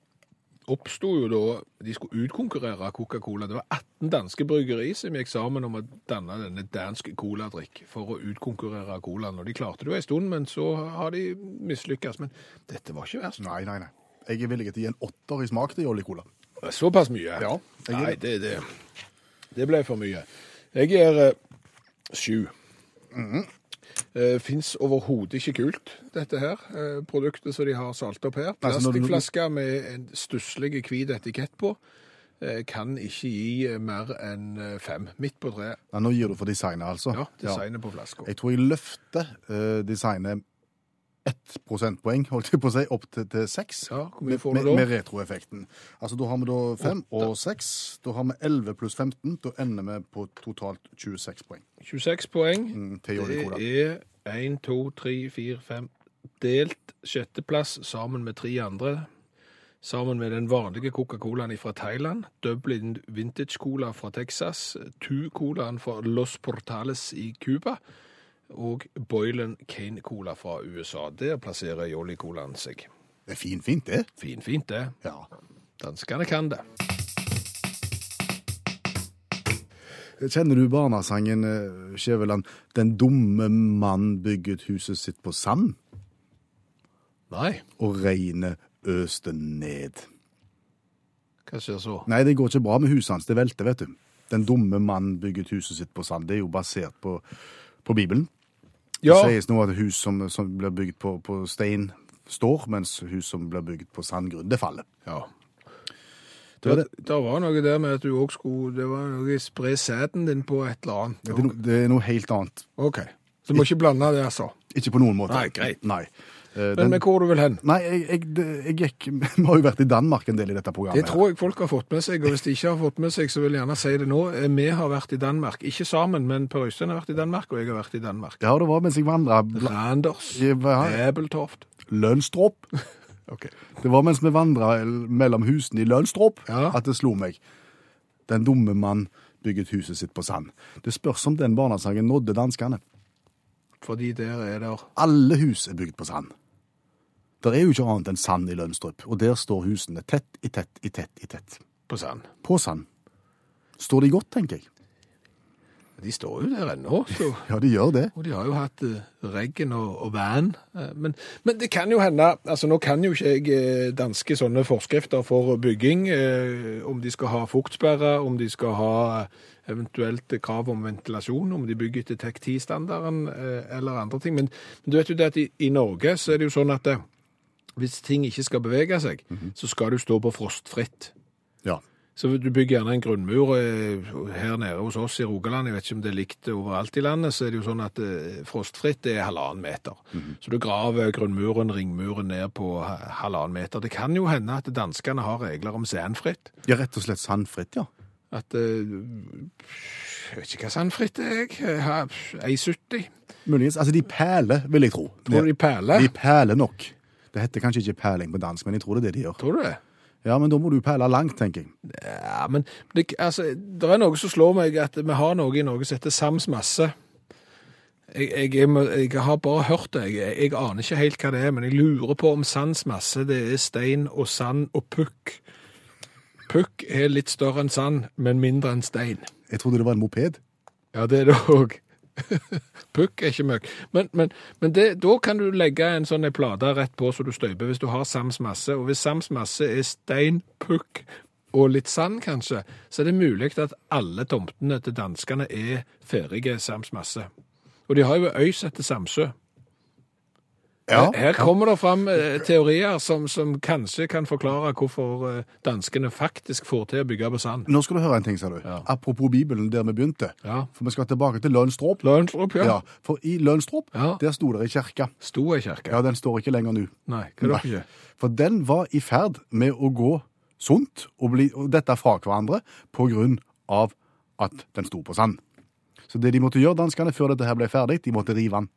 oppsto jo da de skulle utkonkurrere Coca-Cola. Det var 18 danske bryggeri som gikk sammen om å danne denne danske coladrikk for å utkonkurrere colaen. Og de klarte det jo en stund, men så har de mislykkes. Men dette var ikke verst.
Nei, nei, nei. Jeg er villig til å gi en åtter i smak til Jolly Cola.
Såpass mye?
Ja,
Nei, det, det, det ble for mye. Jeg gir eh, sju.
Mm.
Eh, Fins overhodet ikke kult, dette her. eh, produktet som de har salt opp her. Plastikkflaske med en stusslig hvit etikett på. eh, Kan ikke gi eh, mer enn eh, fem. Midt på treet.
Nei, nå gir du for designet, altså.
Ja, designet på flaska.
Jeg tror jeg løfter eh, designet ett prosentpoeng, holdt jeg på å si, opp til, til seks.
Ja, hvor mye
med,
får du
med,
da?
med retroeffekten. Altså, da har vi da fem og seks. Da har vi 11 pluss 15. Da ender vi på totalt 26 poeng
26 poeng.
mm,
Det er 1, 2, 3, 4, 5 delt sjetteplass sammen med tre andre. Sammen med den vanlige Coca-Colaen fra Thailand, Dublin Vintage Cola fra Texas, Tu-colaen fra Los Portales i Cuba og Boylan Kane Cola fra USA. Der plasserer Jolly-colaen seg.
Det er fint, fint, det.
Finfint, det.
Ja.
Danskene kan det.
Kjenner du barnesangen, eh, Skjæveland, 'Den dumme mann bygget huset sitt på sand',
Nei,
og regnet øste ned?
hva skjer så?
Nei, det går ikke bra med huset hans, det velter, vet du. Den dumme mann bygget huset sitt på sand. Det er jo basert på, på Bibelen.
Ja,
Det sies nå at hus som, som blir bygd på, på stein står, mens hus som blir bygd på sandgrunn, det faller.
ja.
Det var
Det,
det.
var noe der med at du også skulle Det var noe spre sæden din på et eller annet.
Det er, no, det er noe helt annet.
OK. Så du må ikke blande det, altså.
Ikke på noen måte.
Nei, greit.
Nei. Eh,
Men
den-
med hvor du vil hen?
Nei, jeg, jeg, jeg gikk Vi har jo vært i Danmark en del i dette programmet.
Det tror jeg folk har fått med seg, og hvis de ikke har fått med seg, så vil jeg gjerne si det nå. Eh, Vi har vært i Danmark. Ikke sammen, men Per Øystein har vært i Danmark, og jeg har vært i Danmark.
Ja, det var mens jeg vandra
Randers. Ebeltoft.
Lønstrop.
Ok.
Det var mens vi vandra mellom husene i Lønstrop
Ja.
at det slo meg. Den dumme mann bygget huset sitt på sand. Det spørs om den barnesangen nådde danskene.
Fordi der er det
Alle hus er bygd på sand. Det er jo ikke annet enn sand i Lønstrup, og der står husene tett i tett i tett i tett.
på sand.
På sand. Står de godt, tenker jeg.
De står jo der ennå, så
Ja, de gjør det.
Og de har jo hatt uh, regn og, og van. Eh, men, men det kan jo hende altså Nå kan jo ikke jeg eh, danske sånne forskrifter for bygging. Eh, om de skal ha fuktsperre, om de skal ha eventuelt krav om ventilasjon, om de bygger etter TEK 10-standarden eh, eller andre ting. Men, men du vet jo det at i, i Norge så er det jo sånn at eh, hvis ting ikke skal bevege seg, så skal du stå på frostfritt.
Ja.
Så du bygger gjerne en grunnmur eh, her nede hos oss i Rogaland, jeg vet ikke om det er likt overalt i landet, så er det jo sånn at eh, frostfritt er halvannen meter. Så du graver grunnmuren, ringmuren ned på halvannen meter. Det kan jo hende at danskene har regler om sandfritt.
ja, rett og slett sandfritt, ja.
At eh, Jeg vet ikke hva sandfritt er, jeg. jeg. har 1,70.
Muligens. Altså, de perler, vil jeg tro.
Tror du de perler?
De perler nok. Det heter kanskje ikke perling på dansk, men jeg tror det er det de gjør.
Tror du det?
Ja, men da må du perle langt, tenker jeg.
Ja, men det, altså, det er noe som slår meg at vi har noe i Norge som heter sams masse. Jeg, jeg, jeg, jeg har bare hørt det. Jeg, aner ikke helt hva det er, men jeg lurer på om sans masse det er stein og sand og pukk. Pukk er litt større enn sand, men mindre enn stein.
Jeg trodde det var en moped.
Ja, det er det òg. Pukk er ikke møkk. Men, men, men det, da kan du legge en sånn plate rett på så du støyper, hvis du har sams masse. Og hvis sams masse er stein, pukk og litt sand, kanskje, så er det mulig at alle tomtene til danskene er ferdige sams masse. Og de har jo øy som heter Samsø. Her kommer det fram eh, teorier som, som kanskje kan forklare hvorfor eh, danskene faktisk får til å bygge på sand.
Nå skal du høre en ting, sa du.
Ja.
Apropos Bibelen, der vi begynte.
Ja.
For vi skal tilbake til Lønstrup.
Lønstrup, ja.
Ja, for i Lønstrup,
Ja.
der sto det i kirka.
Sto i kirka.
Ja, den står ikke lenger nå.
Nei, hva ikke?
For den var i ferd med å gå sunt, og, bli, og dette fra hverandre, på grunn av at den sto på sand. Så det de måtte gjøre, danskene, før dette her ble ferdig, de måtte rive den.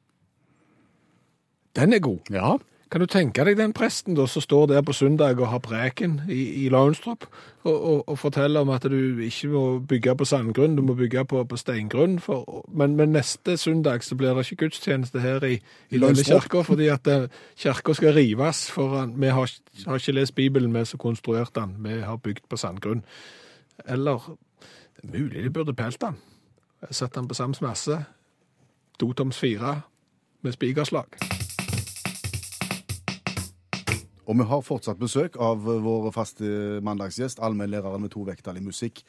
Den er god.
Ja,
Kan du tenke deg den presten da, som står der på søndag og har preken i, i Launstrup, og, og, og forteller om at du ikke må bygge på sandgrunn, du må bygge på, på steingrunn. For, men, men neste søndag så blir det ikke gudstjeneste her i, i denne kirka, fordi at eh, kirka skal rives. For vi har, har ikke lest Bibelen, vi som konstruerte den. Vi har bygd på sandgrunn. Eller er mulig de burde pelt den. Satt den på sams masse. Dotoms fire med spikerslag.
Og vi har fortsatt besøk av vår faste mandagsgjest, allmennlæreren med to vekttall i musikk,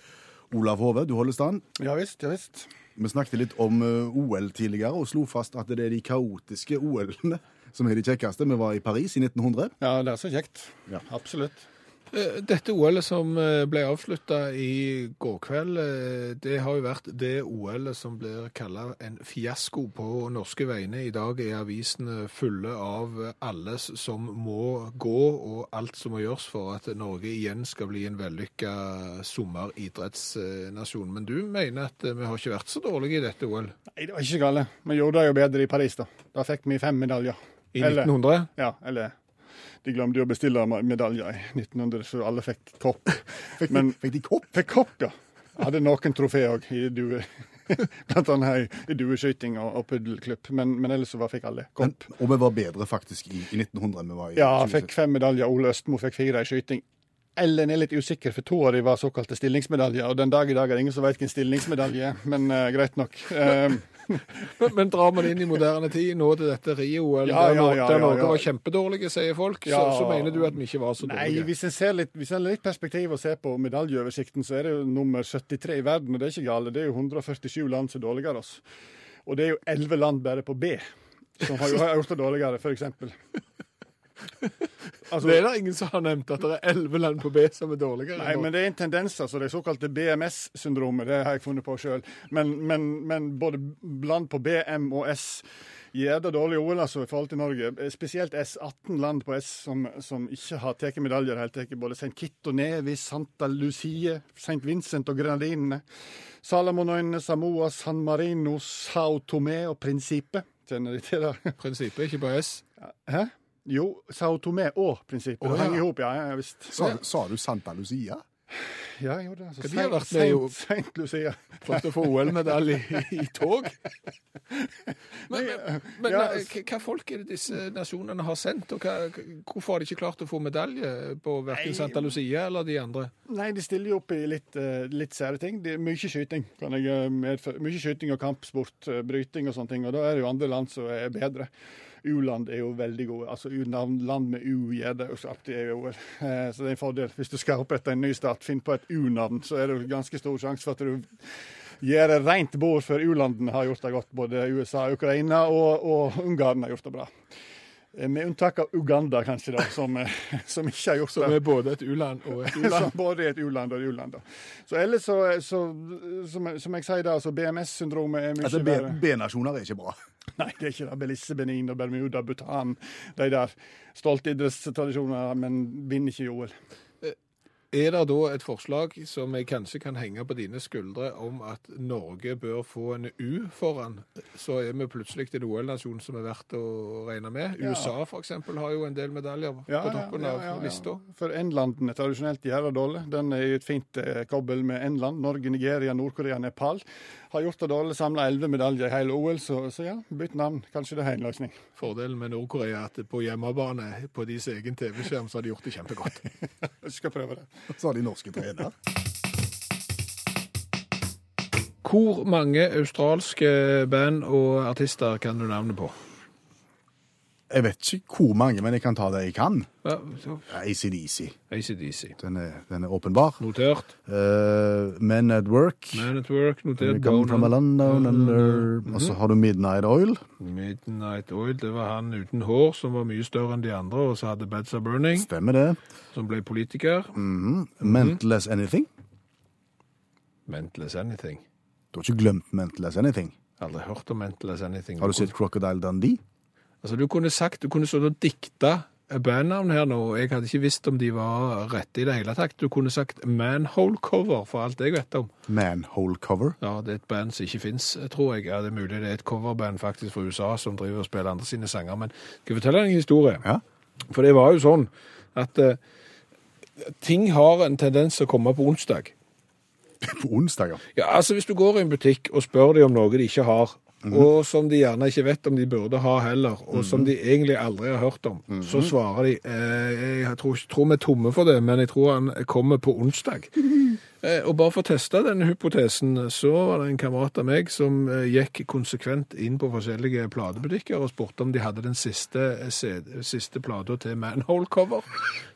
Olav Hove. Du holder stand.
Ja visst, ja visst.
Vi snakket litt om eh, OL tidligere, og slo fast at det er de kaotiske OL-ene som er de kjekkeste. Vi var i Paris i 1900.
Ja, det er så kjekt.
Ja.
Absolutt.
Eh, Dette OL-et som eh, ble avslutta i går kveld, eh, det har jo vært det OL-et som blir kalla en fiasko på norske vegne. I dag er avisene fulle av alle som må gå, og alt som må gjøres for at Norge igjen skal bli en vellykka sommeridrettsnasjon. Men du mener at vi har ikke vært så dårlige i dette OL?
Nei, det var ikke galt. Vi gjorde det jo bedre i Paris, da. Da fikk vi fem medaljer.
I
Eller-
1900?
Ja, eller de glemte å bestille medaljer i 1900, så alle fikk kopp.
Fikk,
Men-
fikk de kopp?
Fikk kopp, ja. Hadde noen trofé òg. Blant annet i dueskyting og, og puddelklubb. Men, men ellers så var- fikk alle
Men,
kopp.
og vi var bedre faktisk i, i 1900 enn vi var i
Ja, fikk fem medaljer. Ole Østmo fikk fire i skyting. Ellen er litt usikker, for to av de var såkalte stillingsmedaljer. Og den dag i dag er det ingen som vet hvilken stillingsmedalje er, men uh, greit nok. Eh,
Men, men drar man inn i moderne tid, nå til dette Rio-OL,
Ja, ja, ja,
der Norge var kjempedårlige, sier folk, så, så mener du at vi ikke var så dårlige?
Nei, hvis en ser litt, hvis en litt perspektiv og ser på medaljeoversikten, så er det jo nummer 73 i verden, og det er ikke galt. Det er jo 147 land som er dårligere oss. Og det er jo 11 land bare på B som har har gjort det dårligere, f.eks. Altså,
Det er det ingen som har nevnt, at det er elleve land på B som er dårligere.
Nei, men det er en tendens, altså. Det såkalte BMS-syndromet, det har jeg funnet på sjøl. Men, men, men både land på B, M og S gjør det dårlig OL altså, i forhold til Norge. Spesielt S. 18 land på S som, som ikke har tatt medaljer. Helt tatt både St. Kitt og Nevis, Santa Lucie, St. Vincent og Grenadinene. Salamonøyene, Samoa, San Marino, Sao Tomé og Prinsippet. Kjenner de til det?
Prinsippet ikke på S.
Hæ? Jo, Sao Tomé og Prinsippet.
Å,
det henger
ja.
i hop, ja, ja visst.
Sa, sa du Santa Lucia?
Ja, jo, det, altså,
Hva de har vært det, jo?
Saint Lucia.
Prøvde å få OL-medalje i, i tog. Men, men, men
Ja,
hva folk er det disse nasjonene har sendt, og hva, hvorfor har de ikke klart å få medalje på verken
Nei.
Santa Lucia eller de andre?
Nei, de stiller jo opp i litt, eh, litt sære ting. Det er mye skyting kan jeg eh, medføre. Mye skyting og kampsport, eh, bryting og sånne ting. Og da er det jo andre land som er bedre. U-land er jo veldig gode. Altså U-navn, land med U gjør det jo så alltid er jo, eh, Så det er en fordel. Hvis du skal opprette en ny stat, finn på et U-navn, så er det jo ganske stor sjanse for at du gjør det rent bord før U-landene har gjort det godt. Både USA, Ukraina og, og Ungarn har gjort det bra. Eh, Med unntak av Uganda, kanskje, da, som, eh, som ikke har gjort
Som
det.
er både et u-land og et u-land.
Både er et u-land og et u-land. Så ellers så, så som, som jeg sier da, altså BMS-syndromet er mye
Altså, B-
verre.
B-nasjoner er ikke bra.
Nei, det er ikke det. Belize, Benin og Bermuda, Bhutan. De der stolte idrettstradisjoner, men vinner ikke OL.
Er det da et forslag som jeg kanskje kan henge på dine skuldre om at Norge bør få en U foran, så er vi plutselig en OL-nasjon som er verdt å regne med.
Ja.
USA eksempel har jo en del medaljer
Ja,
på toppen
ja,
av
ja, ja.
lista.
For N-landene tradisjonelt gjør det dårlig. Den er jo et fint eh, kobbel med N-land. Norge, Nigeria, Nord-Korea, Nepal. Har gjort det dårlig, samla elleve medaljer i hele OL, så, så ja, bytt navn. Kanskje det er en løsning.
Fordelen med Nord-Korea er at på hjemmebane på deres egen TV-skjerm så har de gjort det kjempegodt.
Jeg skal prøve det.
Så har de norske trener.
Hvor mange australske band og artister kan du navnet på?
Jeg vet ikke hvor mange, men jeg kan ta det jeg kan.
Ja,
ACDC.
ACDC.
Den er, den er åpenbar.
Notert.
Uh, Men at Work.
Man at Work, notert.
Come from a London under.
Mhm.
Og så har du Midnight Oil.
Midnight Oil, det var han uten hår som var mye større enn de andre, og så hadde Beds Are Burning,
Stemmer det.
som ble politiker.
Mhm. Mental as Anything.
Mental as Anything.
Du har ikke glemt Mental as Anything.
Aldri hørt om Mental as Anything.
Har du sett Crocodile Dundee?
Altså, du kunne sagt, du kunne sånn dikta bandnavn her nå, og jeg hadde ikke visst om de var rette i det hele tatt. Du kunne sagt Manhole Cover, for alt jeg vet om.
Manhole Cover.
Ja, det er et band som ikke fins, tror jeg. Ja, det er mulig det er et coverband faktisk fra USA som driver og spiller andre sine sanger. Men skal jeg fortelle deg en historie?
Ja.
For det var jo sånn at uh, ting har en tendens til å komme på onsdag.
På onsdager.
Ja, altså Hvis du går i en butikk og spør dem om noe de ikke har, og som de gjerne ikke vet om de burde ha heller, og som de egentlig aldri har hørt om, så svarer de eh, Jeg tror, tror vi er tomme for det, men jeg tror han kommer på onsdag. Eh, og bare for å teste denne hypotesen, så var det en kamerat av meg som eh, gikk konsekvent inn på forskjellige platebutikker og spurte om de hadde den siste, eh, siste plata til Manhole Cover,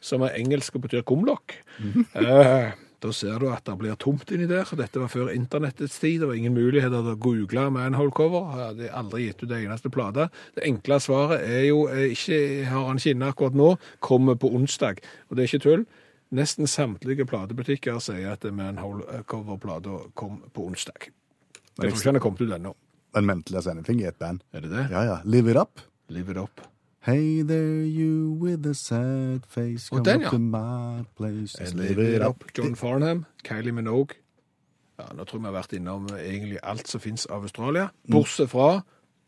som er engelsk og betyr kumlokk. Eh, da ser du at det blir tomt inni der. Dette var før internettets tid. Det var ingen muligheter til å google manhole cover. Hadde aldri gitt ut det eneste plate. Det enkle svaret er jo eh, ikke, har han ikke akkurat nå, kommer på onsdag. Og det er ikke tull. Nesten samtlige platebutikker sier at manhole cover-plata kom på onsdag. Jeg tror ikke han er kommet ut ennå.
Men Mental as i et band.
Er det det?
Ja, ja. Live It Up.
Live it up.
Hey there, you with a sad face. Come
den,
up
ja.
to my place.
And live it up. John Farnham, Kylie Minogue. Ja, nå tror jeg vi har vært innom egentlig alt som finnes av Australia, bortsett fra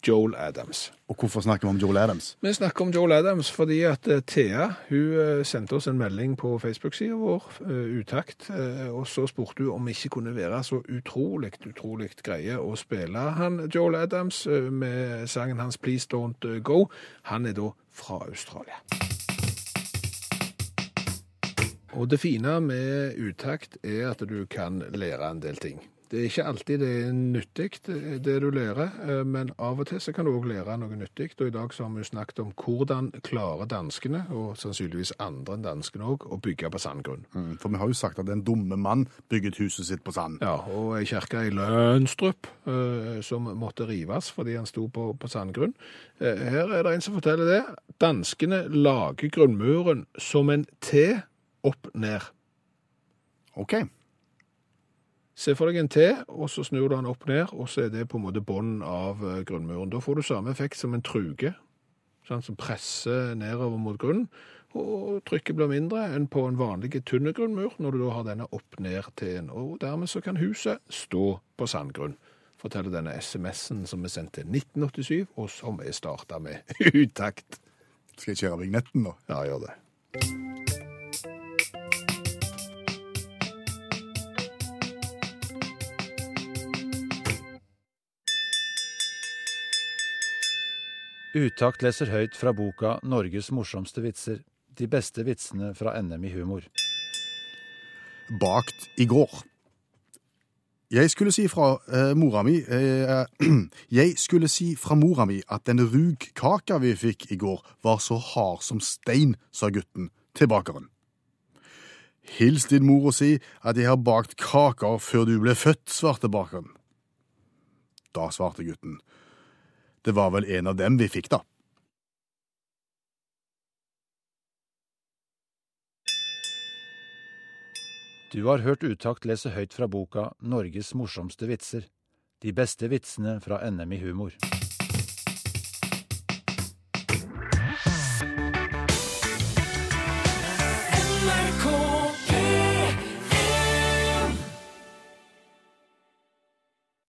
Joel Adams.
Og hvorfor snakker vi om Joel Adams?
Vi snakker om Joel Adams fordi at eh, Thea hun eh, sendte oss en melding på Facebook-sida vår, eh, utakt, og så spurte hun om vi ikke kunne være så utrolig, utrolig greie å spille han Joel Adams med sangen hans Please Don't Go. Han er da fra Australia. Og det fine med utakt er at du kan lære en del ting. Det er ikke alltid det er nyttig, det du lærer, eh, men av og til så kan du òg lære noe nyttig. Og i dag så har vi snakket om hvordan klarer danskene, og sannsynligvis andre enn danskene òg, å bygge på sandgrunn.
Mm, For vi har jo sagt at en dumme mann bygget huset sitt på sand.
Ja, og ei kirke i Lønstrup eh, som måtte rives fordi han sto på, på sandgrunn. Eh, her er det en som forteller det. Danskene lager grunnmuren som en T opp ned.
OK.
Se for deg en T, og så snur du den opp ned, og så er det på en måte bånden av eh, grunnmuren. Da får du samme effekt som en truge, sånn, som presser nedover mot grunnen. Og trykket blir mindre enn på en vanlig tynn grunnmur når du da har denne opp-ned-T-en. Og dermed så kan huset stå på sandgrunn. Forteller denne SMS-en som er sendt til 1987, og som er starta med utakt.
Skal jeg kjøre vignetten nå?
Ja, gjør det.
Utakt leser høyt fra boka 'Norges morsomste vitser'. De beste vitsene fra NM i humor.
Bakt i går. Jeg skulle si fra eh, mora mi eh, Jeg skulle si fra mora mi at den rugkaka vi fikk i går, var så hard som stein, sa gutten til bakeren. Hils din mor og si at jeg har bakt kaker før du ble født, svarte bakeren. Da svarte gutten. Det var vel en av dem vi fikk, da.
Du har hørt Utakt lese høyt fra boka 'Norges morsomste vitser'. De beste vitsene fra NM i humor.